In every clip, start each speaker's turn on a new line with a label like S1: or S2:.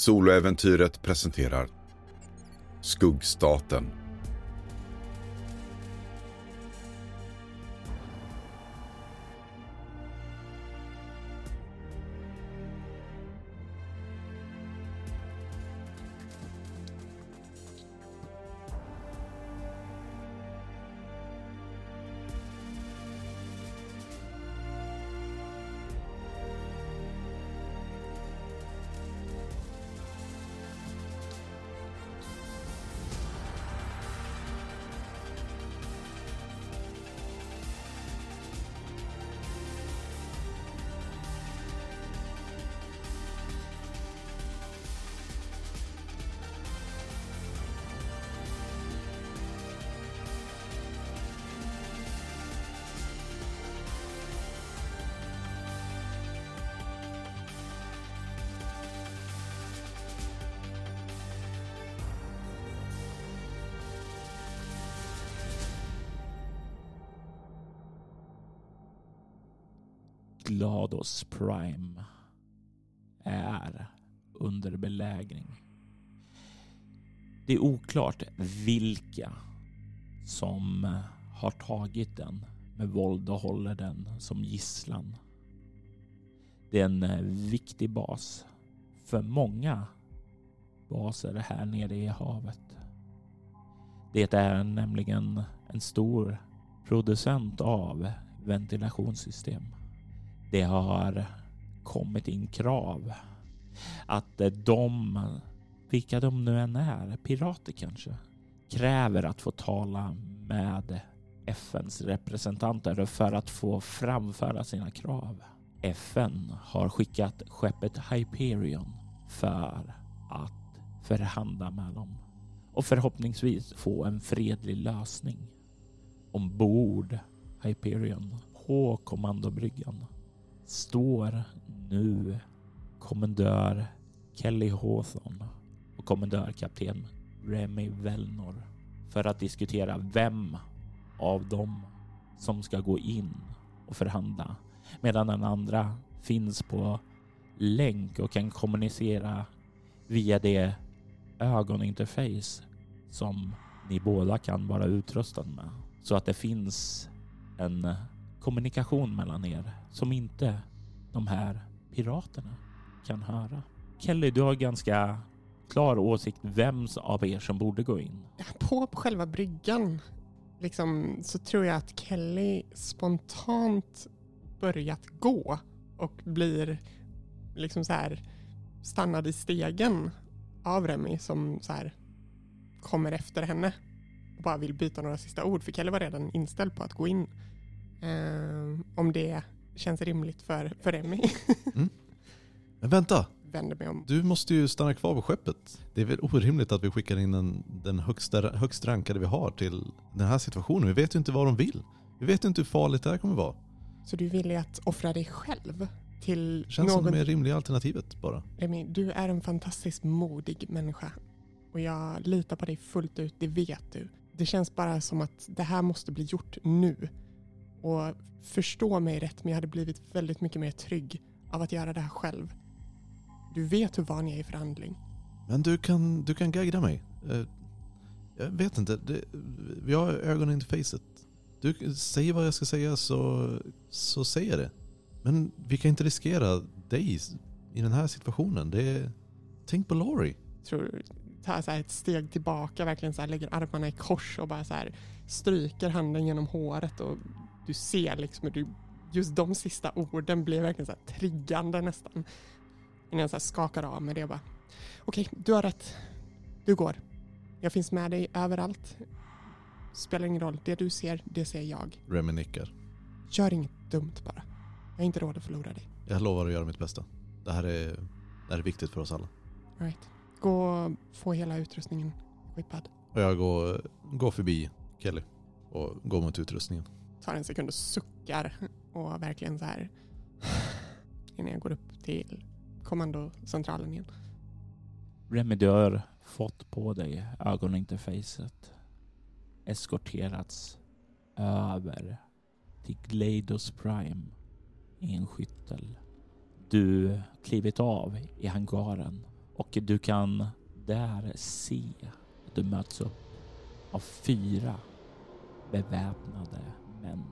S1: Soloäventyret presenterar Skuggstaten.
S2: Det är oklart vilka som har tagit den med våld och håller den som gisslan. Det är en eh, viktig bas för många baser här nere i havet. Det är nämligen en stor producent av ventilationssystem det har kommit in krav att eh, de, vilka de nu än är, pirater kanske, kräver att få tala med FNs representanter för att få framföra sina krav. FN har skickat skeppet Hyperion för att förhandla med dem och förhoppningsvis få en fredlig lösning ombord. Hyperion på kommandobryggan står nu. Kommendör Kelly Hawthorne kommendörkapten Remy Velnor för att diskutera vem av dem som ska gå in och förhandla medan den andra finns på länk och kan kommunicera via det ögoninterface som ni båda kan vara utrustade med så att det finns en kommunikation mellan er som inte de här piraterna kan höra. Kelly, du har ganska klar åsikt vems av er som borde gå in.
S3: På själva bryggan liksom, så tror jag att Kelly spontant börjat gå och blir liksom så här stannad i stegen av Remy som så här kommer efter henne och bara vill byta några sista ord för Kelly var redan inställd på att gå in Eh, om det känns rimligt för, för Emmy.
S4: mm. Men vänta!
S3: Vänder mig om.
S4: Du måste ju stanna kvar på skeppet. Det är väl orimligt att vi skickar in den, den högsta, högst rankade vi har till den här situationen. Vi vet ju inte vad de vill. Vi vet ju inte hur farligt det här kommer vara.
S3: Så du vill att offra dig själv till
S4: Känns
S3: någon...
S4: som det rimliga alternativet bara.
S3: Remi, du är en fantastiskt modig människa. Och jag litar på dig fullt ut, det vet du. Det känns bara som att det här måste bli gjort nu. Och förstå mig rätt, men jag hade blivit väldigt mycket mer trygg av att göra det här själv. Du vet hur van jag är i förhandling.
S4: Men du kan, du kan guida mig. Eh, jag vet inte, det, vi har ögonen i facet. Du säger vad jag ska säga så, så säger jag det. Men vi kan inte riskera dig i den här situationen. Det tänk på Laurie.
S3: Tror tar så ett steg tillbaka, verkligen så här, lägger armarna i kors och bara så här, stryker handen genom håret och du ser liksom hur du, just de sista orden blir verkligen så här triggande nästan. Innan jag så skakar av med det och bara, okej, okay, du har rätt. Du går. Jag finns med dig överallt. Spelar ingen roll. Det du ser, det ser jag.
S4: Remy nickar.
S3: Gör inget dumt bara. Jag har inte råd att förlora dig.
S4: Jag lovar att göra mitt bästa. Det här är, det här är viktigt för oss alla.
S3: All right. Gå och få hela utrustningen skippad.
S4: Och jag går, går förbi Kelly och går mot utrustningen
S3: tar en sekund och suckar och verkligen så här innan jag går upp till kommandocentralen igen.
S2: Remy, du har fått på dig ögoninterfacet. Eskorterats över till Glados Prime i en skyttel. Du klivit av i hangaren Och du kan där se att du möts upp av fyra beväpnade män.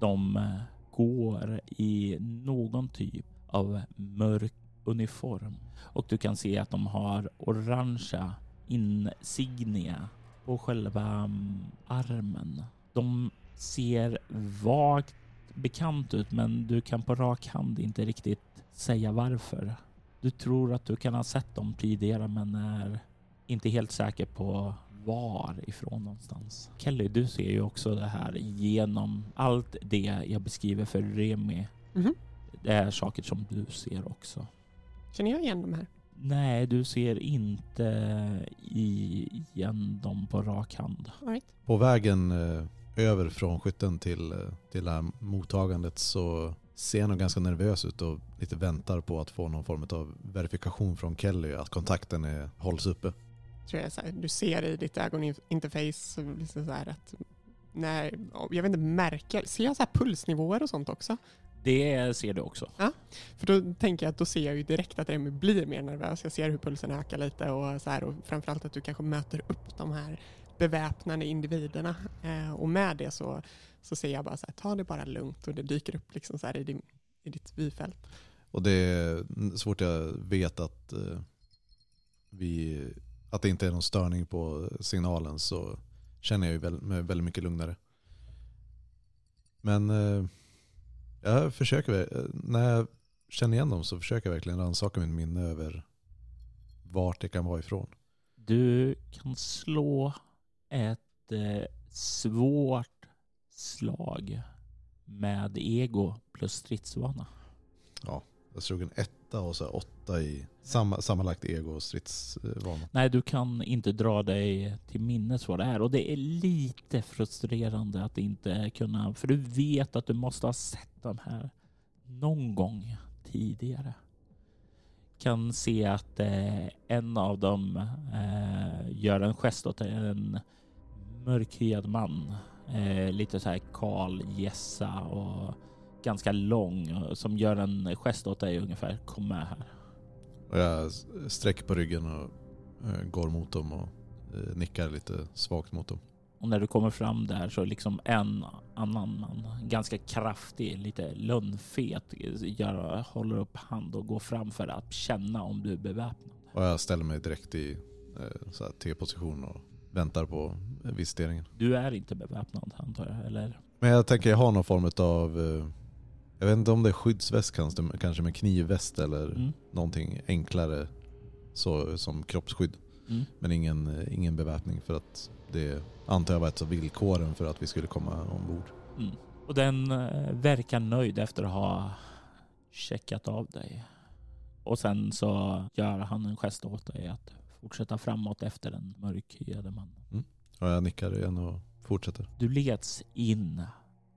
S2: De går i någon typ av mörk uniform och du kan se att de har orangea insignia på själva mm, armen. De ser vagt bekant ut men du kan på rak hand inte riktigt säga varför. Du tror att du kan ha sett dem tidigare men är inte helt säker på var ifrån någonstans. Kelly, du ser ju också det här genom allt det jag beskriver för Remi.
S3: Mhm.
S2: Det är saker som du ser också.
S3: Känner jag igen de här?
S2: Nej, du ser inte igen dem på rak hand.
S3: All right.
S4: På vägen eh, över från skytten till, eh, till det här mottagandet så ser jag nog ganska nervös ut och lite väntar på att få någon form av verifikation från Kelly att kontakten är, hålls uppe.
S3: Tror jag så här, du ser i ditt ögoninterface liksom så här att när, jag vet inte, märker, ser jag så här pulsnivåer och sånt också?
S2: Det ser du också.
S3: För då tänker jag att då ser jag ju direkt att Remy blir mer nervös. Jag ser hur pulsen ökar lite och så här och framförallt att du kanske möter upp de här beväpnade individerna. Eh, och med det så, så ser jag bara så här, ta det bara lugnt och det dyker upp liksom så här i, din, i ditt vyfält.
S4: Och det är så fort jag vet att, eh, vi, att det inte är någon störning på signalen så känner jag ju väl, mig väldigt mycket lugnare. Men eh, jag försöker, när jag känner igen dem så försöker jag verkligen rannsaka mitt minne över vart det kan vara ifrån.
S2: Du kan slå ett eh, svårt slag med ego plus stridsvana.
S4: Jag slog en åtta och så åtta i samma, sammanlagt ego och stridsvana.
S2: Nej, du kan inte dra dig till minnes vad det är och det är lite frustrerande att inte kunna, för du vet att du måste ha sett de här någon gång tidigare. Kan se att eh, en av dem eh, gör en gest åt en mörkhyad man. Eh, lite så här kal gässa och ganska lång som gör en gest åt dig ungefär. Kom med här.
S4: Och jag sträcker på ryggen och eh, går mot dem och eh, nickar lite svagt mot dem.
S2: Och när du kommer fram där så liksom en annan man, ganska kraftig, lite lönnfet, gör, håller upp hand och går fram för att känna om du är beväpnad.
S4: Och jag ställer mig direkt i eh, T-position och väntar på visiteringen.
S2: Du är inte beväpnad antar jag, eller?
S4: Men jag tänker jag har någon form av, jag vet inte om det är skyddsväst kanske, med knivväst eller
S2: Mm.
S4: någonting enklare så, som kroppsskydd.
S2: Mm.
S4: Men ingen, eh, ingen beväpning för att det antar jag var ett av villkoren för att vi skulle komma ombord.
S2: Mm. Och den eh, verkar nöjd efter att ha checkat av dig. Och sen så gör han en gest åt dig att fortsätta framåt efter den mörkhyade mannen.
S4: Och jag nickar igen och fortsätter.
S2: Du leds in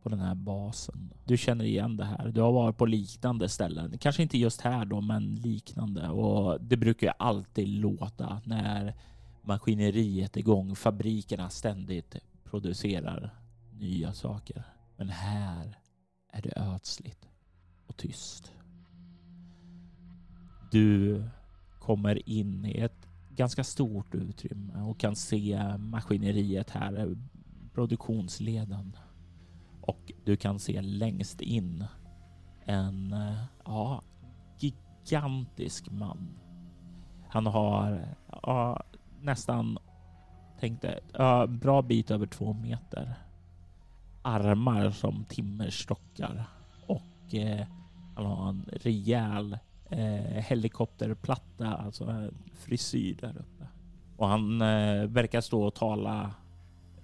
S2: på den här basen. Du känner igen det här. Du har varit på liknande ställen. Kanske inte just här då, men liknande. Och det brukar ju alltid låta när maskineriet är igång. Fabrikerna ständigt producerar nya saker. Men här är det ödsligt och tyst. Du kommer in i ett ganska stort utrymme och kan se maskineriet här, produktionsleden. Och du kan se längst in en eh, ja, gigantisk man. Han har ja, nästan, tänkte, ja, bra bit över två meter. Armar som timmerstockar och eh, han har en rejäl eh, helikopterplatta, alltså en frisyr där uppe. Och han eh, verkar stå och tala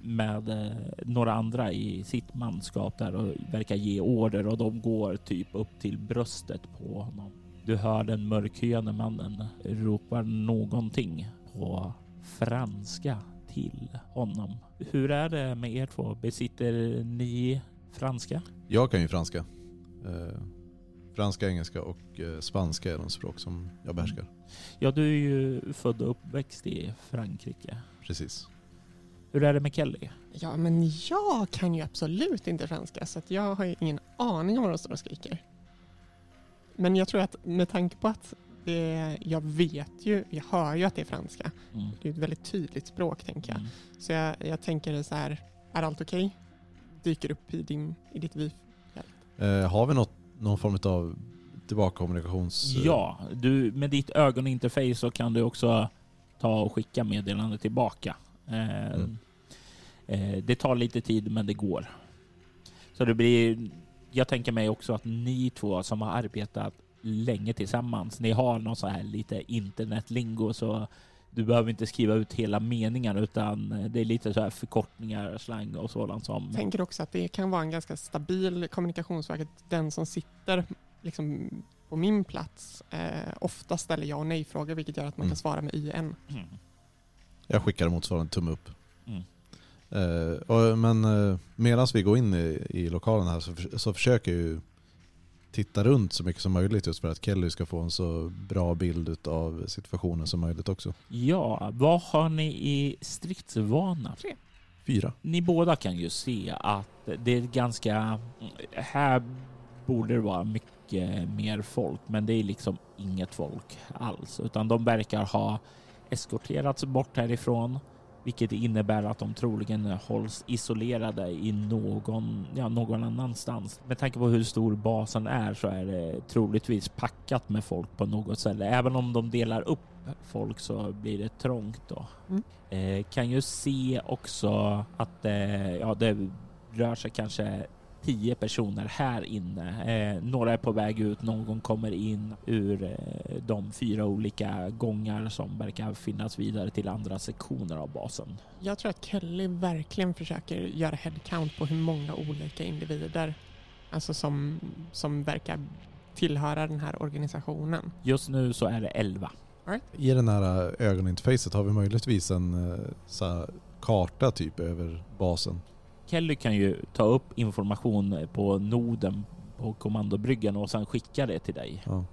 S2: med eh, några andra i sitt manskap där och verkar ge order och de går typ upp till bröstet på honom. Du hör den mörkhyade mannen ropar någonting på franska till honom. Hur är det med er två? Besitter ni franska?
S4: Jag kan ju franska. Eh, franska, engelska och eh, spanska är de språk som jag behärskar.
S2: Ja, du är ju född och uppväxt i Frankrike.
S4: Precis.
S2: Hur är det med Kelly?
S3: Ja, men jag kan ju absolut inte franska så att jag har ju ingen aning om vad de står och skriker. Men jag tror att med tanke på att Det, jag vet ju, jag hör ju att det är franska.
S2: Mm.
S3: Det är ett väldigt tydligt språk tänker jag.
S2: Mm.
S3: Så jag, jag tänker så här, är allt okej? Dyker upp i, din, i ditt liv.
S4: Eh, har vi något, någon form av tillbakakommunikations...
S2: Ja, du, med ditt ögoninterface så kan du också ta och skicka meddelande tillbaka. Eh,
S4: Mm.
S2: eh, det tar lite tid men det går. Så det blir, jag tänker mig också att ni två som har arbetat länge tillsammans, ni har någon så här lite internetlingo så du behöver inte skriva ut hela meningar utan det är lite så här förkortningar, slang och sådant som...
S3: Jag tänker också att det kan vara en ganska stabil kommunikationsväg. att Den som sitter liksom på min plats eh, ofta ställer ja och nej-frågor vilket gör att man
S4: Mm.
S3: kan svara med IN.
S2: Mm.
S4: Jag skickar motsvarande tumme upp.
S2: Mm.
S4: Och, men eh, medan vi går in i, i lokalen här så, för, så försöker jag ju titta runt så mycket som möjligt just för att Kelly ska få en så bra bild av situationen som möjligt också.
S2: Ja, vad har ni i stridsvana?
S4: Fyra.
S2: Ni båda kan ju se att det är ganska... Här borde det vara mycket mer folk, men det är liksom inget folk alls, utan de verkar ha eskorterats bort härifrån, vilket innebär att de troligen hålls isolerade i någon, ja, någon annanstans. Med tanke på hur stor basen är så är det troligtvis packat med folk på något ställe. Även om de delar upp folk så blir det trångt då.
S3: Mm.
S2: Eh, kan ju se också att eh, ja, det rör sig kanske tio personer här inne. Eh, några är på väg ut, någon kommer in ur eh, de fyra olika gångar som verkar finnas vidare till andra sektioner av basen.
S3: Jag tror att Kelly verkligen försöker göra headcount på hur många olika individer alltså som, som verkar tillhöra den här organisationen.
S2: Just nu så är det elva.
S4: I den här ögoninterfacet har vi möjligtvis en eh, så här, karta typ över basen.
S2: Kelly kan ju ta upp information på noden på kommandobryggan och sen skicka det till dig.
S4: Ja.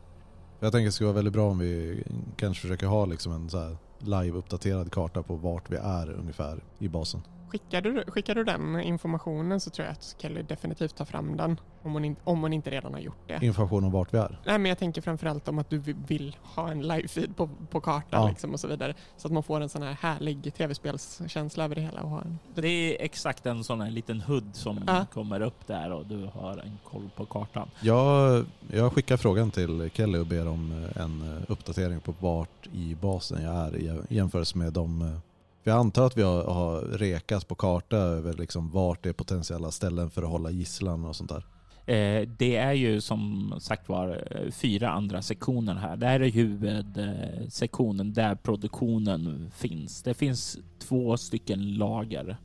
S4: Jag tänker det skulle vara väldigt bra om vi kanske försöker ha liksom en så live-uppdaterad karta på vart vi är ungefär i basen.
S3: Skickar du, skickar du den informationen så tror jag att Kelly definitivt tar fram den om hon, in, om hon inte redan har gjort det.
S4: Information om vart vi är.
S3: Nej, men jag tänker framförallt om att du vi- vill ha en live-feed på, på kartan
S4: Ja.
S3: liksom och så vidare. Så att man får en sån här härlig tv-spelskänsla över det hela. Och har en,
S2: Det är exakt en sån här liten hudd som
S3: Ja.
S2: kommer upp där och du har en koll på kartan.
S4: Jag, jag skickar frågan till Kelly och ber om en uppdatering på vart i basen jag är i jämförelse med de... För jag antar att vi har, har rekat på karta över liksom vart det är potentiella ställen för att hålla gisslan och sånt där.
S2: Eh, det är ju som sagt var eh, fyra andra sektioner här. Det här är huvudsektionen där produktionen finns. Det finns två stycken lager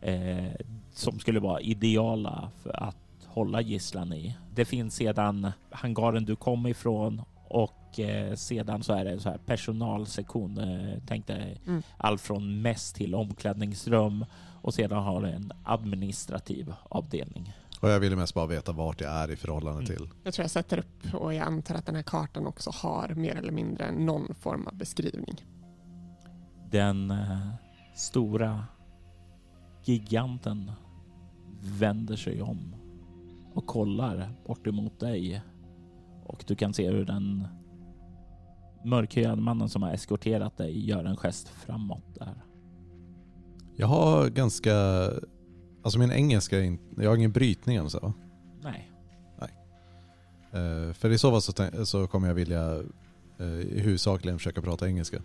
S2: eh, som skulle vara ideala för att hålla gisslan i. Det finns sedan hangaren du kom ifrån och eh, sedan så är det så här personalsektion. Eh, tänk dig
S3: Mm.
S2: allt från mäss till omklädningsrum och sedan har du en administrativ avdelning.
S4: Och jag ville mest bara veta vart jag är i förhållande
S2: Mm.
S4: till.
S3: jag tror jag sätter upp och jag antar att den här kartan också har mer eller mindre någon form av beskrivning.
S2: Den eh, stora giganten vänder sig om och kollar bort emot dig. Och du kan se hur den mörkhyade mannen som har eskorterat dig gör en gest framåt där.
S4: Jag har ganska... Alltså min engelska är inte... Jag har ingen brytning eller så va?
S2: Nej.
S4: Eh, för i så fall så, tän- så kommer jag vilja eh, i huvudsakligen försöka prata engelska.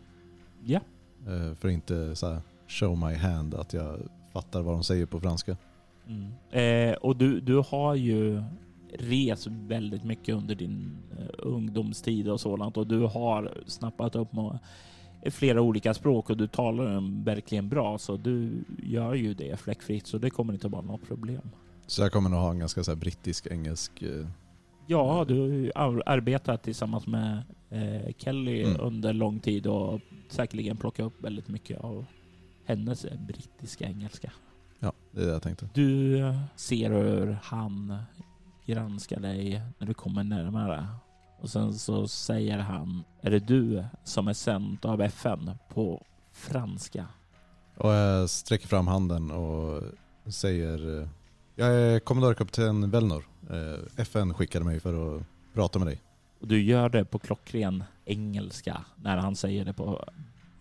S2: Ja.
S4: Eh, för att inte så här, show my hand att jag fattar vad de säger på franska.
S2: Mm. Eh, och du, du har ju rest väldigt mycket under din eh, ungdomstid och sådant och du har snappat upp flera olika språk och du talar dem verkligen bra så du gör ju det fläckfritt så det kommer inte vara något problem.
S4: Så jag kommer nog ha en ganska så brittisk engelsk. Eh,
S2: Ja, du har arbetat tillsammans med eh, Kelly
S4: Mm.
S2: under lång tid och säkerligen plockat upp väldigt mycket av hennes eh, brittiska engelska.
S4: ja, det är det jag tänkte.
S2: Du ser hur han granskar dig när du kommer närmare. Och sen så säger han, är det du som är sänd av FN på franska?
S4: Och jag sträcker fram handen och säger eh, Jag är kommendörkapten Velnor. Eh, FN skickade mig för att prata med dig.
S2: Och du gör det på klockren engelska när han säger det på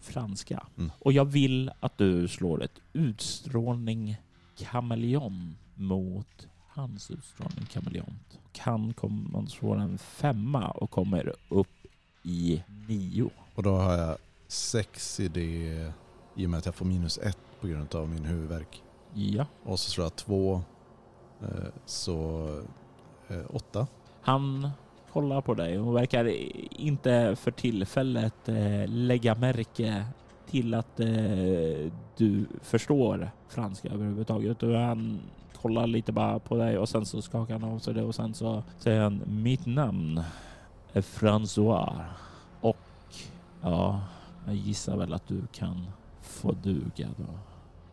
S2: franska.
S4: Mm.
S2: Och jag vill att du slår ett utstrålning kameleon mot hans utstrålning kameleont. Och han kommer slå en femma och kommer upp i nio.
S4: Och då har jag sex i det i och med att jag får minus ett på grund av min huvudvärk.
S2: Ja.
S4: Och så slår jag två, eh, så eh, åtta.
S2: Han kollar på dig och verkar inte för tillfället eh, lägga märke till att du förstår franska överhuvudtaget. Han kollar lite bara på dig och sen så skakar han av sig det och sen så säger han mitt namn är François och ja, jag gissar väl att du kan få duga då.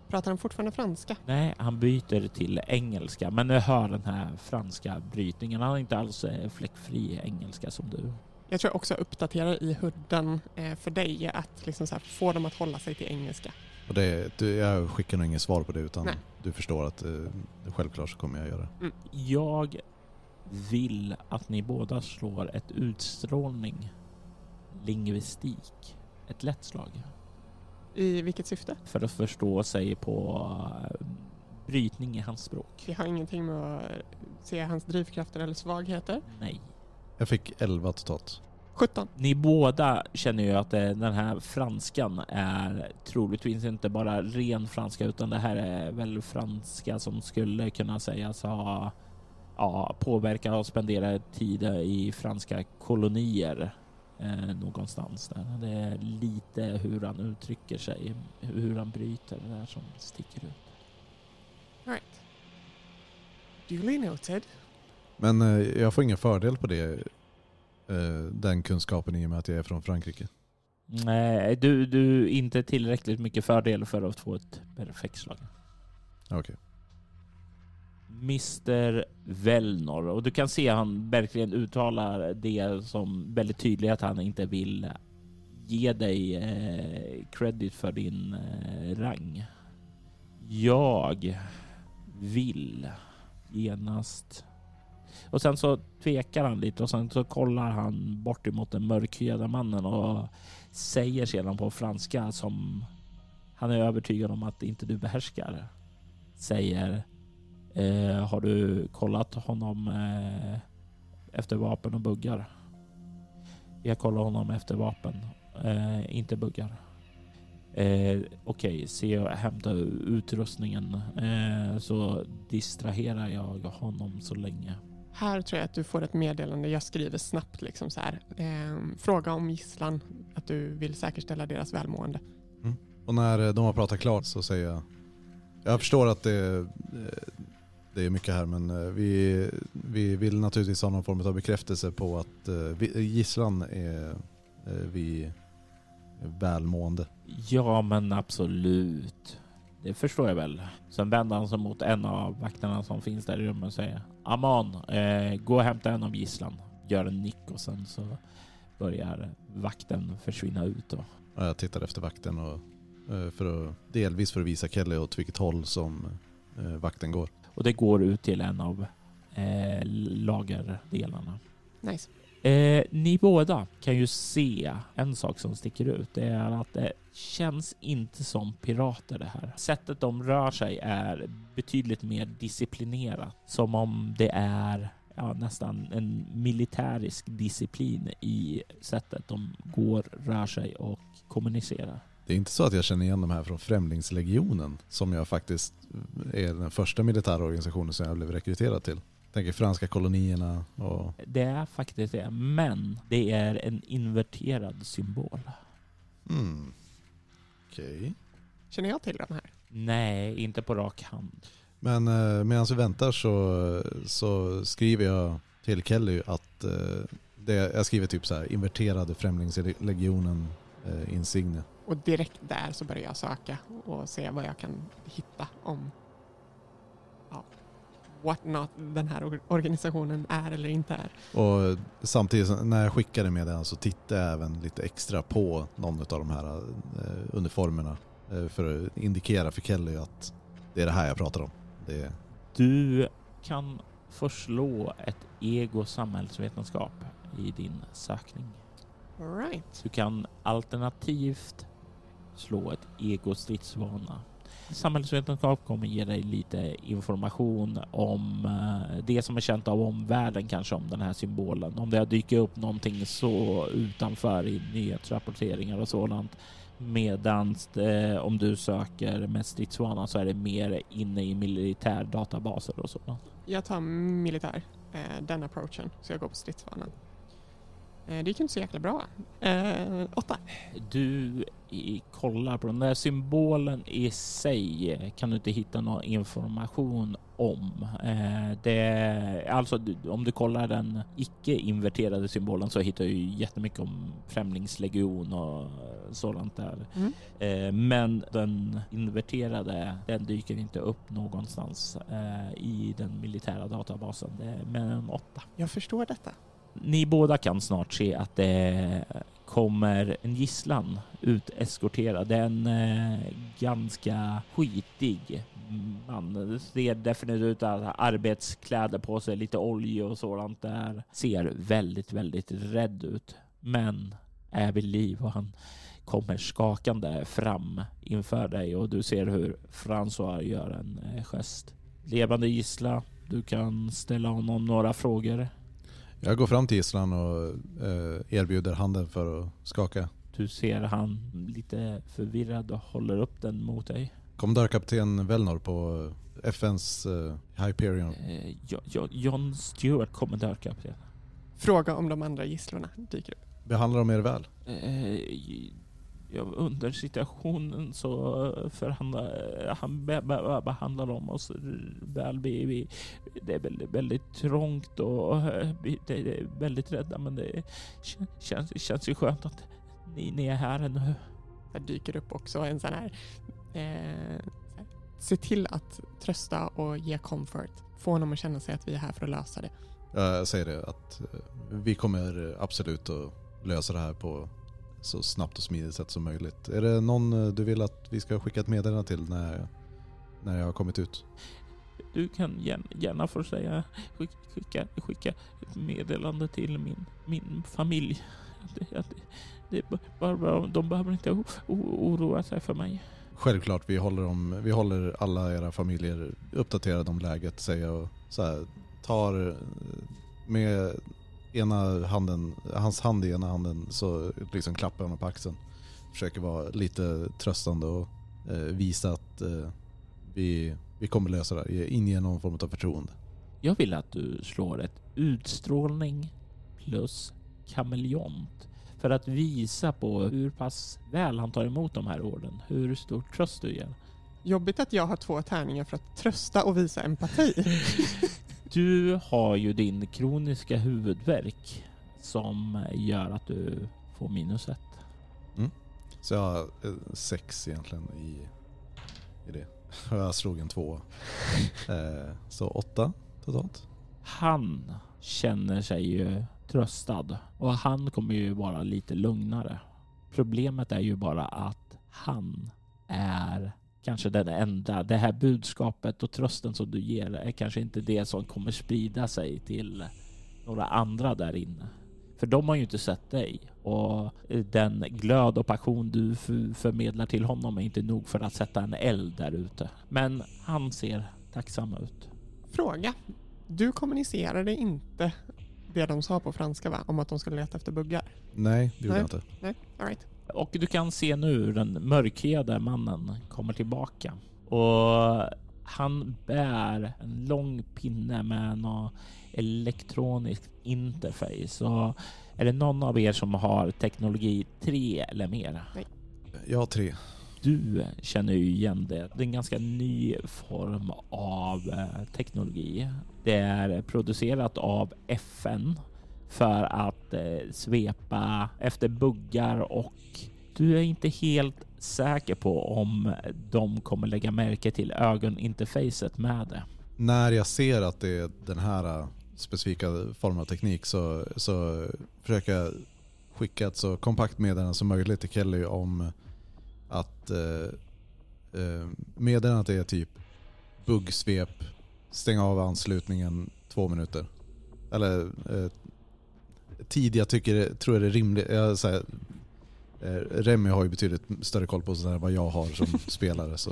S3: Pratar han fortfarande franska?
S2: Nej, han byter till engelska, men jag hör den här franska brytningen. Han är inte alls eh, fläckfri engelska som du.
S3: Jag tror jag också uppdaterar i hudden eh, för dig att liksom så här, få dem att hålla sig till engelska.
S4: Och det, du, jag skickar nog inget svar på det utan
S3: Nej.
S4: du förstår att eh, självklart så kommer jag göra det.
S2: Jag vill att ni båda slår ett utstrålning lingvistik. Ett lätt slag.
S3: I vilket syfte?
S2: För att förstå sig på eh, brytning i hans språk.
S3: Vi har ingenting med att se hans drivkrafter eller svagheter.
S2: Nej.
S4: Jag fick 11 totalt.
S3: 17.
S2: Ni båda känner ju att eh, den här franskan är troligtvis inte bara ren franska utan det här är väl franska som skulle kunna sägas ha ja, påverkat och spenderat tid i franska kolonier eh, någonstans där. Det är lite hur han uttrycker sig, hur han bryter det där som sticker ut.
S3: Right. Duly noted.
S4: Men eh, jag får ingen fördel på det, eh, den kunskapen i och med att jag är från Frankrike.
S2: Nej, du, du inte tillräckligt mycket fördel för att få ett perfekt slag.
S4: Okej.
S2: Mr. Velnor och du kan se han verkligen uttalar det som väldigt tydligt att han inte vill ge dig eh, credit för din eh, rang. Jag vill genast och sen så tvekar han lite och sen så kollar han bort emot den mörkhyade mannen och säger sedan på franska som han är övertygad om att inte du behärskar. Säger Eh, har du kollat honom eh, efter vapen och buggar? Jag kollar honom efter vapen, eh, inte buggar. Eh, Okej, okay, se och hämta utrustningen eh, så distraherar jag honom så länge.
S3: Här tror jag att du får ett meddelande. Jag skriver snabbt liksom så här. Eh, fråga om gisslan. Att du vill säkerställa deras välmående.
S4: Och när eh, de har pratat klart så säger jag Jag förstår att det, eh, det är mycket här men eh, vi, vi vill naturligtvis ha någon form av bekräftelse på att gisslan är vi välmående.
S2: Ja, men absolut. Det förstår jag väl. Sen vänder han sig mot en av vakterna som finns där i rummet och säger Aman, eh, gå och hämta en av gisslan. Gör en nick och sen så börjar vakten försvinna ut. Då.
S4: Ja, Jag tittar efter vakten och eh, för att, delvis för att visa Kelly åt vilket håll som eh, vakten går.
S2: Och det går ut till en av eh, lagerdelarna.
S3: Nice.
S2: Eh, ni båda kan ju se en sak som sticker ut. Det är att det känns inte som pirater det här. Sättet de rör sig är betydligt mer disciplinerat. Som om det är ja, nästan en militärisk disciplin i sättet de går, rör sig och kommunicerar.
S4: Det är inte så att jag känner igen de här från Främlingslegionen som jag faktiskt är den första militära organisationen som jag blev rekryterad till. Tänker franska kolonierna och
S2: Det är faktiskt det, men det är en inverterad symbol.
S4: mm. Okej.
S3: Känner jag till de här?
S2: Nej, inte på rak hand.
S4: Men eh, medan vi väntar så, så skriver jag till Kelly att eh, det, jag skriver typ så här inverterade Främlingslegionen eh, insigne.
S3: Och direkt där så börjar jag söka och se vad jag kan hitta om what not den här or- organisationen är eller inte är.
S4: Och samtidigt när jag skickar det med den så tittar jag även lite extra på någon av de här eh, uniformerna eh, för att indikera för Kelly att det är det här jag pratar om. Det är,
S2: Du kan förslå ett ego samhällsvetenskap. i din sökning.
S3: All right.
S2: Du kan alternativt slå ett ego-stridsvana. Samhällsvetenskap kommer ge dig lite information om eh, det som är känt av omvärlden kanske om den här symbolen. Om det har dykt upp någonting så utanför i nyhetsrapporteringar och sådant. Medan eh, om du söker med stridsvana så är det mer inne i militärdatabaser och sådant.
S3: Jag tar militär, eh, den approachen, så jag går på stridsvanan. Eh, det gick inte så jäkla bra. Eh, åtta.
S2: Du kollar på den där symbolen i sig kan du inte hitta någon information om. Eh, det, alltså om du kollar den icke inverterade symbolen så hittar du jättemycket om främlingslegion och sådant där.
S3: Mm.
S2: Eh, men den inverterade, den dyker inte upp någonstans eh, i den militära databasen. Det är med en åtta.
S3: Jag förstår detta.
S2: Ni båda kan snart se att det kommer en gisslan ut eskorterad. En eh, ganska skitig man. Det ser definitivt ut att ha arbetskläder på sig, lite olja och sådant där. Ser väldigt, väldigt rädd ut. Men är vid liv och han kommer skakande fram inför dig och du ser hur François gör en eh, gest. Levande gissla, du kan ställa honom några frågor.
S4: Jag går fram till gisslan och eh, erbjuder handen för att skaka.
S2: Du ser han lite förvirrad och håller upp den mot dig.
S4: Kommendörkapten Velnor på FNs eh, Hyperion.
S2: Eh, Jo- Jo- John Stewart, kommendörkapten.
S3: Fråga om de andra gisslorna dyker upp.
S4: Behandlar de er väl?
S2: Eh, under situationen så förhandlar han be, be, behandlar dem oss väl. Vi, vi, det är väldigt, väldigt trångt och eh, vi det är väldigt rädda men det kän- känns, känns ju skönt att ni, ni är här ännu.
S3: Där dyker upp också en sån här, eh, se till att trösta och ge comfort. Få honom att känna sig att vi är här för att lösa det.
S4: Jag säger det att eh, vi kommer absolut att lösa det här på så snabbt och smidigt sätt som möjligt. Är det någon eh, du vill att vi ska skicka ett meddelande till när, när jag har kommit ut?
S2: Du kan gärna, gärna få säga skick, skicka, skicka ett meddelande till min, min familj. Det, det, det bara, de behöver inte oroa sig för mig.
S4: Självklart, vi håller, dem, vi håller alla era familjer uppdaterade om läget säger jag så här, tar eh, med ena handen, hans hand i ena handen så liksom klappar honom på axeln. Försöker vara lite tröstande och eh, visa att eh, vi, vi kommer lösa det här. Inge någon form av förtroende.
S2: Jag vill att du slår ett utstrålning plus kameleont för att visa på hur pass väl han tar emot de här orden. Hur stor tröst du ger.
S3: Jobbigt att jag har två tärningar för att trösta och visa empati.
S2: Du har ju din kroniska huvudvärk som gör att du får minus ett.
S4: Så jag har eh, sex egentligen i, i det. Jag slog en två. Eh, så åtta totalt.
S2: Han känner sig ju tröstad och han kommer ju vara lite lugnare. Problemet är ju bara att han är kanske den enda. Det här budskapet och trösten som du ger är kanske inte det som kommer sprida sig till några andra där inne. För de har ju inte sett dig och den glöd och passion du förmedlar till honom är inte nog för att sätta en eld där ute. Men han ser tacksam ut.
S3: Fråga. Du kommunicerade inte det de sa på franska va? Om att de skulle leta efter buggar?
S4: Nej, det gjorde
S3: Nej.
S4: jag inte.
S3: Nej, alright.
S2: Och du kan se nu hur den mörkhyade mannen kommer tillbaka. Och han bär en lång pinne med någon elektronisk interface. Och är det någon av er som har teknologi 3 eller mer?
S4: Jag har tre.
S2: Du känner ju igen det. Det är en ganska ny form av eh, teknologi. Det är producerat av FN för att eh, svepa efter buggar och du är inte helt säker på om de kommer lägga märke till ögoninterfacet med det.
S4: När jag ser att det är den här eh, specifika formen av teknik så, så försöker jag skicka ett så kompakt meddelande som möjligt till Kelly om att eh, eh, meddelandet är typ buggsvep, stäng av anslutningen två minuter. Eller eh, tid jag tycker, tror är det rimligt. Jag, så här, eh, Remy har ju betydligt större koll på sådär vad jag har som spelare. Så.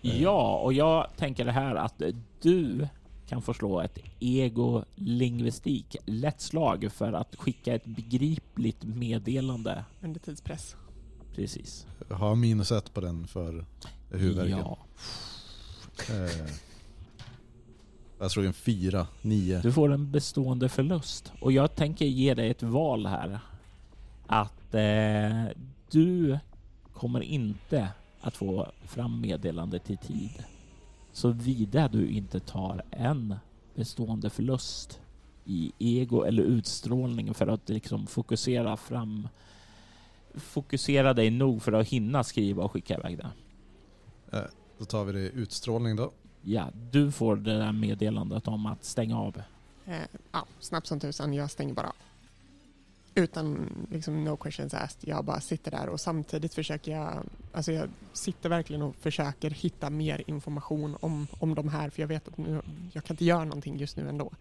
S2: Ja, och jag tänker det här att du kan få slå ett ego-lingvistik lätt slag för att skicka ett begripligt meddelande.
S3: Under tidspress.
S2: Precis.
S4: Har minus ett på den för huvudvärken.
S2: Ja.
S4: Eh, jag slog en fyra, nio.
S2: Du får en bestående förlust och jag tänker ge dig ett val här. Att eh, du kommer inte att få fram meddelandet i tid. Såvida du inte tar en bestående förlust i ego eller utstrålning för att liksom fokusera fram fokusera dig nog för att hinna skriva och skicka iväg det.
S4: Eh, då tar vi det i utstrålning då.
S2: Ja, du får det där meddelandet om att stänga av.
S3: Eh, ja, snabbt som tusan, jag stänger bara av. Utan liksom no questions asked, jag bara sitter där och samtidigt försöker jag, alltså jag sitter verkligen och försöker hitta mer information om, om de här, för jag vet att nu, jag kan inte göra någonting just nu ändå.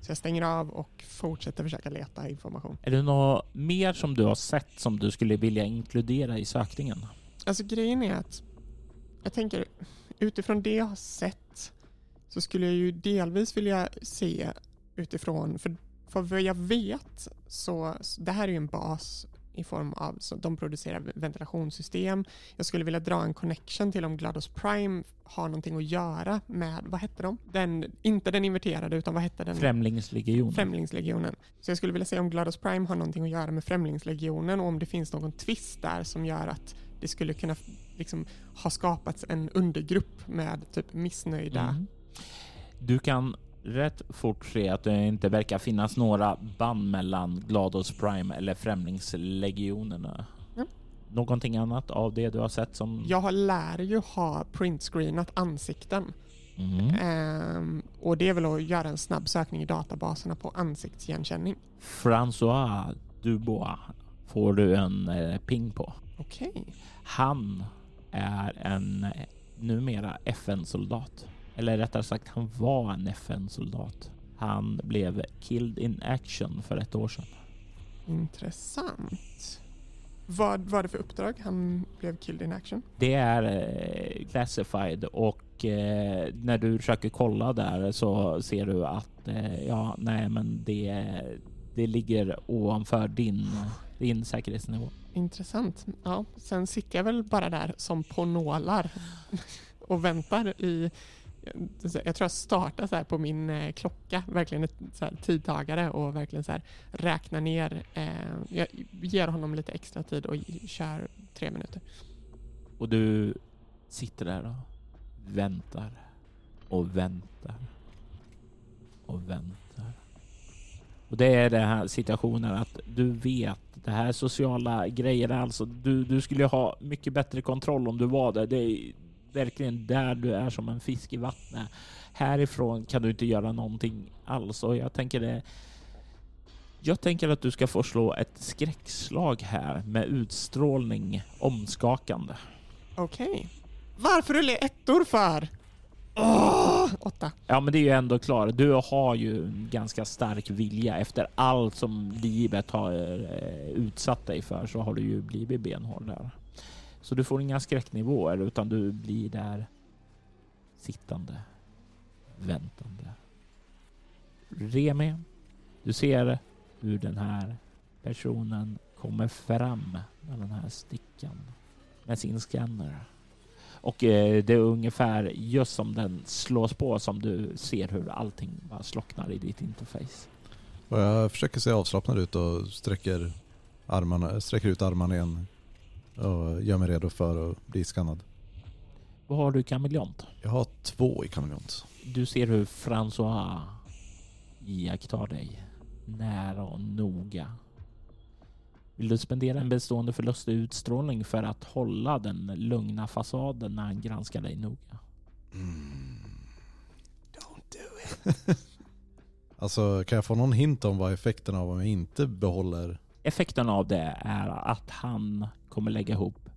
S3: Så jag stänger av och fortsätter försöka leta information.
S2: Är det något mer som du har sett som du skulle vilja inkludera i sökningen?
S3: Alltså grejen är att jag tänker utifrån det jag har sett så skulle jag ju delvis vilja se utifrån, för, för vad jag vet så, så det här är ju en bas i form av, så de producerar ventilationssystem. Jag skulle vilja dra en connection till om GLaDOS Prime har någonting att göra med, vad hette de? Den, inte den inverterade utan vad hette den?
S2: Främlingslegion.
S3: Främlingslegionen. Så jag skulle vilja se om GLaDOS Prime har någonting att göra med Främlingslegionen och om det finns någon twist där som gör att det skulle kunna liksom ha skapats en undergrupp med typ missnöjda.
S2: Mm. Du kan rätt fort se att det inte verkar finnas några band mellan GLaDOS Prime eller Främlingslegionerna.
S3: Mm.
S2: Någonting annat av det du har sett som...
S3: Jag lär ju ha printscreenat ansikten
S2: Mm.
S3: Ehm, och det är väl att göra en snabb sökning i databaserna på ansiktsigenkänning.
S2: François Dubois får du en eh, ping på.
S3: Okej.
S2: Han är en numera FN-soldat. Eller rättare sagt, han var en FN-soldat. Han blev killed in action för ett år sedan.
S3: Intressant. Vad var det för uppdrag han blev killed in action?
S2: Det är eh, classified och eh, när du försöker kolla där så ser du att eh, ja, nej, men det, det ligger ovanför din, din säkerhetsnivå.
S3: Intressant. Ja, sen sitter jag väl bara där som på nålar och väntar i jag tror jag startar så här på min eh, klocka, verkligen ett så här tidtagare och verkligen så här räknar ner. Eh, jag ger honom lite extra tid och kör tre minuter.
S2: Och du sitter där och väntar och väntar och väntar. Och det är den här situationen att du vet det här sociala grejer alltså. Du, du skulle ha mycket bättre kontroll om du var där. Det är verkligen där du är som en fisk i vattnet. Härifrån kan du inte göra någonting alls och jag tänker det. Jag tänker att du ska få slå ett skräckslag här med utstrålning omskakande.
S3: Okej. Okay. Varför rullar det ettor för? Oh, åtta.
S2: Ja, men det är ju ändå klart. Du har ju en ganska stark vilja efter allt som livet har eh, utsatt dig för så har du ju blivit benhård där. Så du får inga skräcknivåer utan du blir där sittande, väntande. Remi, du ser hur den här personen kommer fram med den här stickan med sin scanner. Och eh, det är ungefär just som den slås på som du ser hur allting bara slocknar i ditt interface.
S4: Och jag försöker se avslappnad ut och sträcker, armarna, sträcker ut armarna igen och gör mig redo för att bli skannad.
S2: Vad har du i kameleont?
S4: Jag har två i kameleont.
S2: Du ser hur François iakttar dig nära och noga. Vill du spendera en bestående förlust i utstrålning för att hålla den lugna fasaden när han granskar dig noga?
S4: Mm. Don't do it. alltså, kan jag få någon hint om vad effekten av om jag inte behåller?
S2: Effekten av det är att han kommer lägga ihop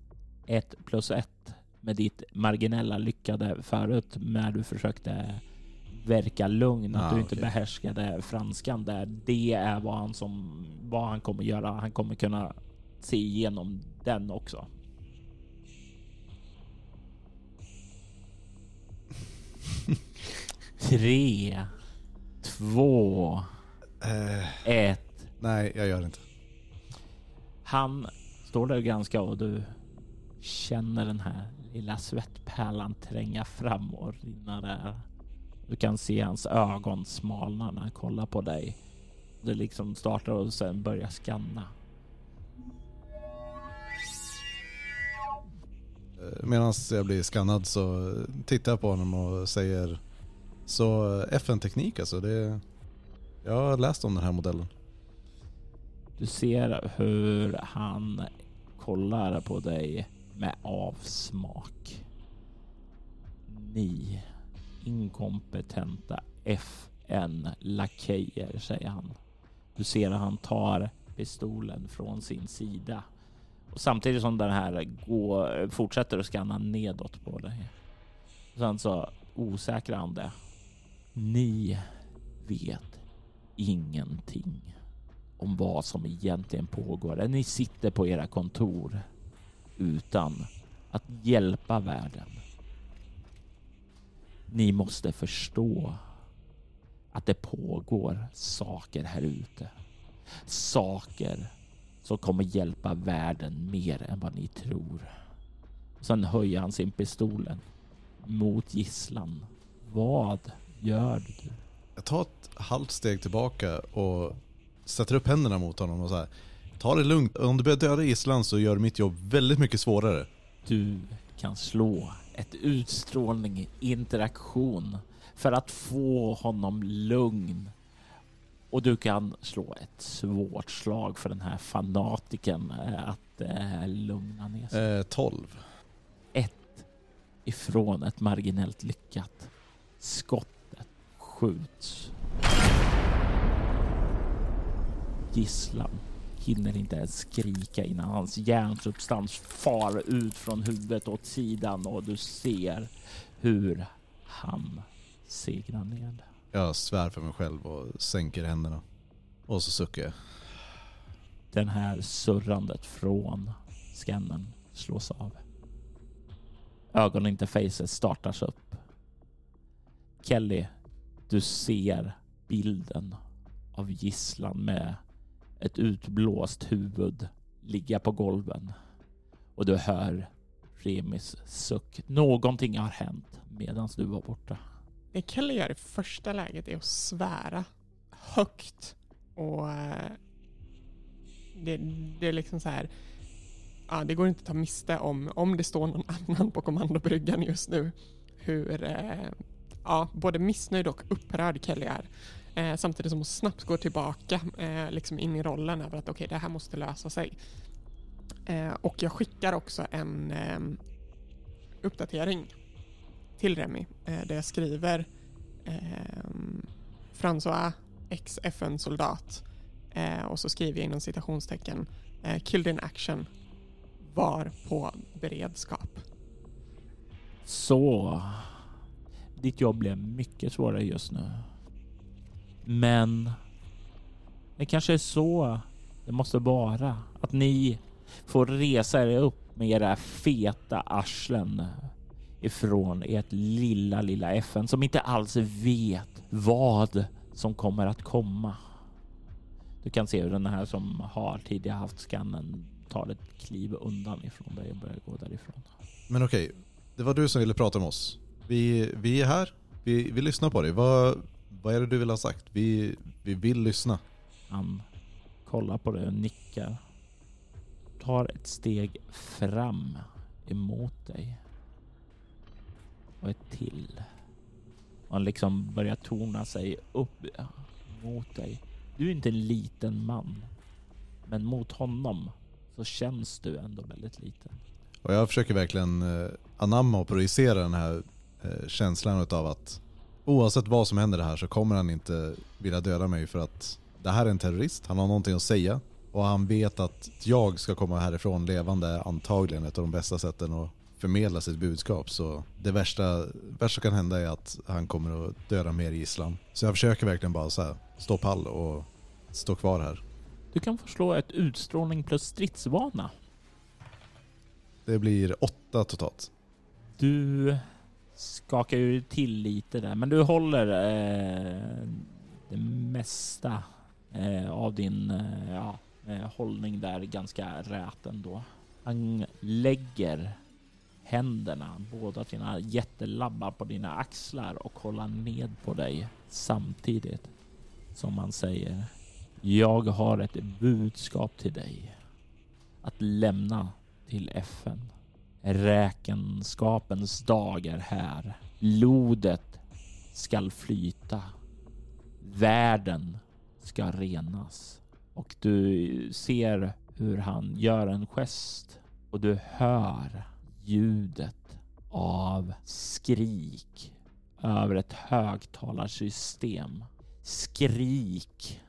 S2: ett plus ett med ditt marginella lyckade förut när du försökte verka lugn, att
S4: Ah,
S2: du inte
S4: okej.
S2: behärskade franskan där. Det är vad han som vad han kommer göra. Han kommer kunna se igenom den också. Tre, två,
S4: Eh,
S2: ett.
S4: nej, jag gör det inte.
S2: Han står där och granskar och du känner den här lilla svettpärlan tränga fram och rinna där. Du kan se hans ögon smalna när han kollar på dig. Det liksom startar och sen börjar skanna.
S4: Medan jag blir skannad så tittar jag på honom och säger Så FN-teknik alltså, det, jag har läst om den här modellen.
S2: Du ser hur han kollar på dig med avsmak. Ni inkompetenta FN-lakejer, säger han. Du ser att han tar pistolen från sin sida och samtidigt som den här går, fortsätter att skanna nedåt på dig. Sen så osäkrar han det. Ni vet ingenting om vad som egentligen pågår. Ni sitter på era kontor utan att hjälpa världen. Ni måste förstå att det pågår saker här ute. Saker som kommer hjälpa världen mer än vad ni tror. Sen höjer han sin pistolen mot gisslan. Vad gör du?
S4: Jag tar ett halvt steg tillbaka och sätter upp händerna mot honom och så här. Ta det lugnt, om du börjar döda gisslan så gör mitt jobb väldigt mycket svårare.
S2: Du kan slå ett utstrålning interaktion för att få honom lugn. Och du kan slå ett svårt slag för den här fanatiken eh, att eh, lugna ner sig.
S4: Eh, 12.
S2: Ett ifrån ett marginellt lyckat. Skottet skjuts. Gisslan hinner inte ens skrika innan hans hjärnsubstans far ut från huvudet åt sidan och du ser hur han segnar ned.
S4: Jag svär för mig själv och sänker händerna. Och så suckar jag.
S2: Den här surrandet från scannern slås av. Ögoninterfacet startas upp. Kelly, du ser bilden av gisslan med ett utblåst huvud ligga på golven. Och du hör Remis suck. Någonting har hänt medan du var borta.
S3: Det Kelly gör i första läget är att svära högt och eh, det, det är liksom så här. Ja, det går inte att ta miste om, om det står någon annan på kommandobryggan just nu, hur eh, ja, både missnöjd och upprörd Kelly är. Eh, samtidigt som hon snabbt går tillbaka eh, liksom in i rollen över att okej, det här måste lösa sig. Eh, och jag skickar också en eh, uppdatering till Remi eh, där jag skriver eh, François ex FN-soldat eh, och så skriver jag inom citationstecken eh, killed in action var på beredskap.
S2: Så ditt jobb blev mycket svårare just nu. Men det kanske är så det måste vara. Att ni får resa er upp med era feta arslen ifrån ert lilla, lilla FN som inte alls vet vad som kommer att komma. Du kan se hur den här som har tidigare haft skannen tar ett kliv undan ifrån dig och börjar gå därifrån.
S4: Men okej, det var du som ville prata med oss. Vi, vi är här, vi, vi lyssnar på dig. Vad, vad är det du vill ha sagt? Vi, vi vill lyssna.
S2: Han kollar på dig och nickar. Tar ett steg fram emot dig. Och ett till. Och han liksom börjar torna sig upp mot dig. Du är inte en liten man. Men mot honom så känns du ändå väldigt liten.
S4: Och jag försöker verkligen eh, anamma och projicera den här eh, känslan av att oavsett vad som händer här så kommer han inte vilja döda mig för att det här är en terrorist, han har någonting att säga och han vet att jag ska komma härifrån levande antagligen ett av de bästa sätten att förmedla sitt budskap så det värsta, värsta som kan hända är att han kommer att döda mer gisslan. Så jag försöker verkligen bara så här, stå pall och stå kvar här.
S2: Du kan få slå ett utstrålning plus stridsvana.
S4: Det blir åtta totalt.
S2: Du skakar ju till lite där, men du håller eh, det mesta eh, av din eh, ja, eh, hållning där ganska rät ändå. Han lägger händerna, båda sina jättelabbar på dina axlar och håller ned på dig samtidigt som han säger Jag har ett budskap till dig att lämna till FN. Räkenskapens dag är här. Blodet skall flyta. Världen ska renas. Och du ser hur han gör en gest och du hör ljudet av skrik över ett högtalarsystem. Skrik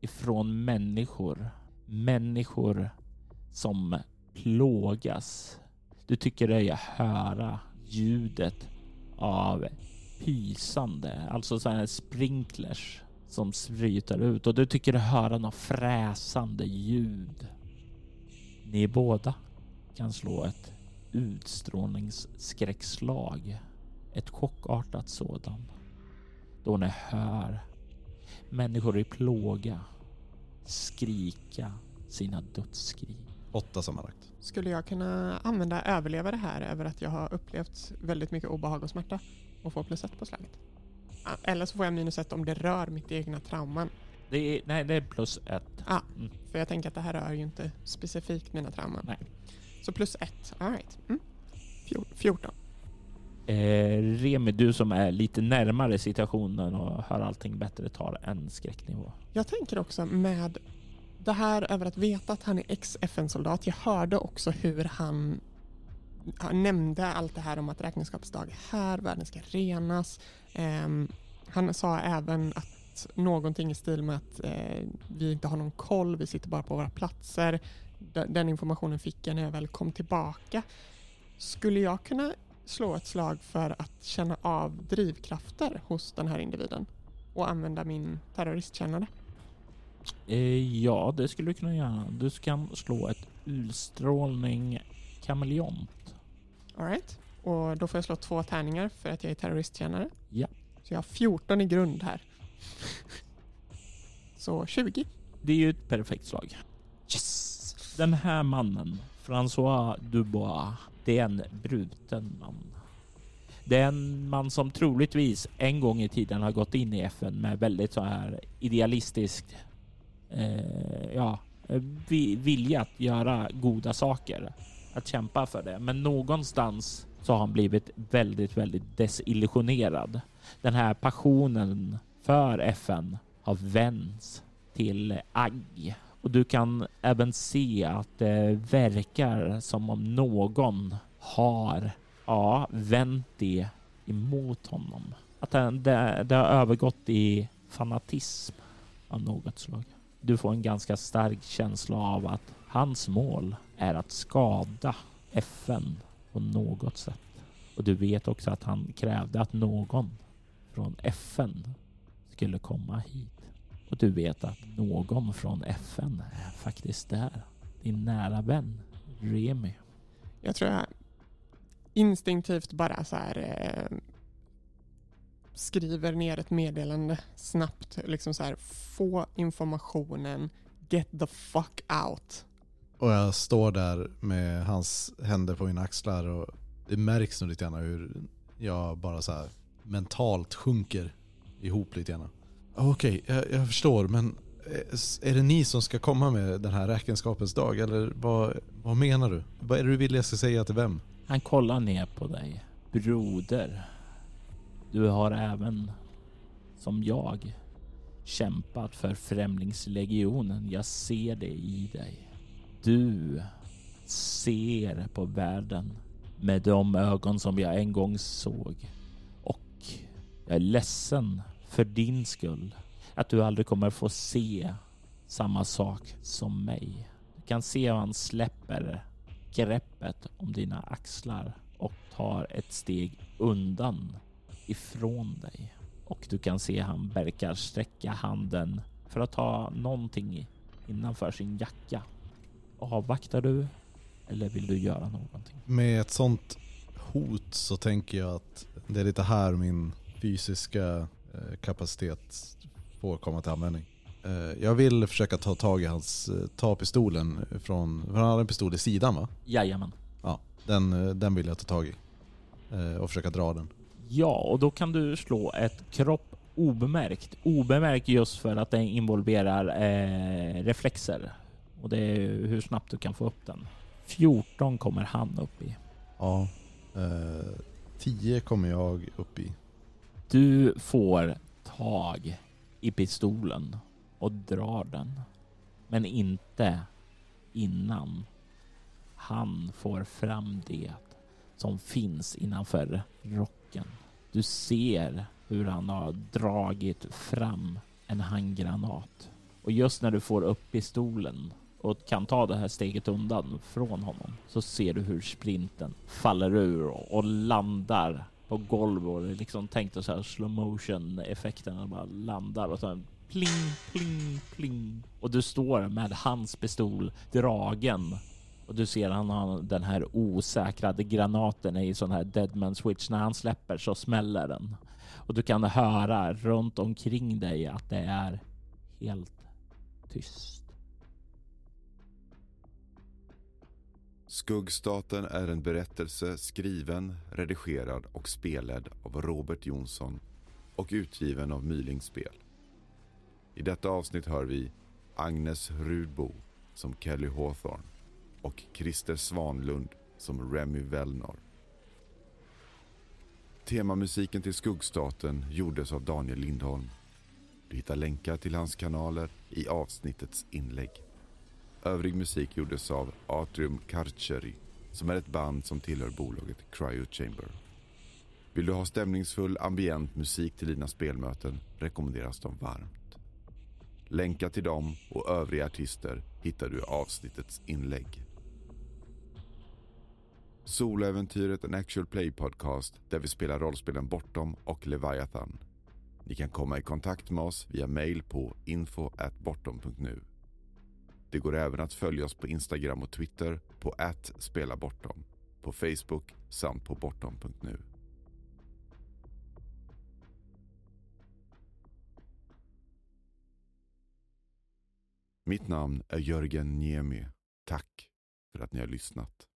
S2: ifrån människor. Människor som plågas. Du tycker dig höra ljudet av pysande, alltså sådana här sprinklers som sprutar ut och du tycker dig höra något fräsande ljud. Ni båda kan slå ett utstrålningsskräckslag. Ett chockartat sådant. Då ni hör människor i plåga skrika sina dödsskrik.
S4: Åtta sammanlagt.
S3: Skulle jag kunna använda överleva det här över att jag har upplevt väldigt mycket obehag och smärta och få plus ett på slaget? Eller så får jag minus ett om det rör mitt egna trauman.
S2: Det är, nej, det är plus ett.
S3: Ah,
S2: Mm.
S3: För jag tänker att det här rör ju inte specifikt mina trauman.
S2: Nej.
S3: Så plus ett, alright. Mm. Fjor- 14.
S2: Eh, Remi, du som är lite närmare situationen och hör allting bättre tar en skräcknivå.
S3: Jag tänker också med det här över att veta att han är ex-FN-soldat. Jag hörde också hur han, han nämnde allt det här om att räkenskapsdag är här, världen ska renas. Eh, han sa även att någonting i stil med att eh, vi inte har någon koll, vi sitter bara på våra platser. Den informationen fick jag när jag väl kom tillbaka. Skulle jag kunna slå ett slag för att känna av drivkrafter hos den här individen och använda min terroristkännare?
S2: Eh, ja, det skulle du kunna göra. Du kan slå ett utstrålning kameleont.
S3: Alright. Och då får jag slå två tärningar för att jag är terroristkännare.
S2: Ja.
S3: Så jag har 14 i grund här. Så 20.
S2: Det är ju ett perfekt slag. Yes! Den här mannen, François Dubois, det är en bruten man. Det är en man som troligtvis en gång i tiden har gått in i FN med väldigt så här idealistiskt eh, ja, eh, vilja att göra goda saker. Att kämpa för det. Men någonstans så har han blivit väldigt, väldigt desillusionerad. Den här passionen för FN har vänts till agg. Och du kan även se att det verkar som om någon har ja, vänt det emot honom. Att det, det, det har övergått i fanatism av något slag. Du får en ganska stark känsla av att hans mål är att skada FN på något sätt. Och du vet också att han krävde att någon från FN skulle komma hit. Och du vet att någon från FN är faktiskt där. Din nära vän Remi.
S3: Jag tror jag instinktivt bara så här eh, skriver ner ett meddelande snabbt. Liksom så här, få informationen, get the fuck out.
S4: Och jag står där med hans händer på mina axlar och det märks nog lite grann hur jag bara så här mentalt sjunker ihop lite grann. Okej, jag, jag förstår men är det ni som ska komma med den här räkenskapens dag eller vad, vad menar du? Vad är det du vill jag ska säga till vem?
S2: Han kollar ner på dig. Broder. Du har även, som jag, kämpat för Främlingslegionen. Jag ser det i dig. Du ser på världen med de ögon som jag en gång såg. Och jag är ledsen för din skull att du aldrig kommer få se samma sak som mig. Du kan se hur han släpper greppet om dina axlar och tar ett steg undan ifrån dig. Och du kan se han verkar sträcka handen för att ta någonting innanför sin jacka. Avvaktar du eller vill du göra någonting?
S4: Med ett sånt hot så tänker jag att det är lite här min fysiska eh, kapacitet får komma till användning. Eh, jag vill försöka ta tag i hans, eh, ta pistolen från, för han hade en pistol i sidan va?
S2: Jajamän.
S4: Ja, den, den vill jag ta tag i. Och försöka dra den.
S2: Ja, och då kan du slå ett kropp obemärkt. Obemärkt just för att det involverar eh, reflexer. Och det är hur snabbt du kan få upp den. 14 kommer han upp i.
S4: Ja. Eh, 10 kommer jag upp i.
S2: Du får tag i pistolen och drar den. Men inte innan han får fram det som finns innanför rocken. Du ser hur han har dragit fram en handgranat. Och just när du får upp pistolen och kan ta det här steget undan från honom så ser du hur sprinten faller ur och landar på golvet och det är liksom tänkt att så här slow motion effekterna bara landar och så pling, pling, pling. Och du står med hans pistol dragen och du ser han har den här osäkrade granaten i sån här deadman switch. När han släpper så smäller den och du kan höra runt omkring dig att det är helt tyst.
S1: Skuggstaten är en berättelse skriven, redigerad och spelad av Robert Jonsson och utgiven av Mylings spel. I detta avsnitt hör vi Agnes Rudbo som Kelly Hawthorne och Christer Svanlund som Remy Wellnor. Temamusiken till Skuggstaten gjordes av Daniel Lindholm. Du hittar länkar till hans kanaler i avsnittets inlägg. Övrig musik gjordes av Atrium Carceri som är ett band som tillhör bolaget Cryo Chamber. Vill du ha stämningsfull ambient musik till dina spelmöten rekommenderas de varmt. Länkar till dem och övriga artister hittar du i avsnittets inlägg. Soloäventyret en actual play podcast där vi spelar rollspelen Bortom och Leviathan. Ni kan komma i kontakt med oss via mail på info.bortom.nu. Det går även att följa oss på Instagram och Twitter på @spelabortom, på Facebook samt på bortom.nu. Mitt namn är Jörgen Niemi. Tack för att ni har lyssnat.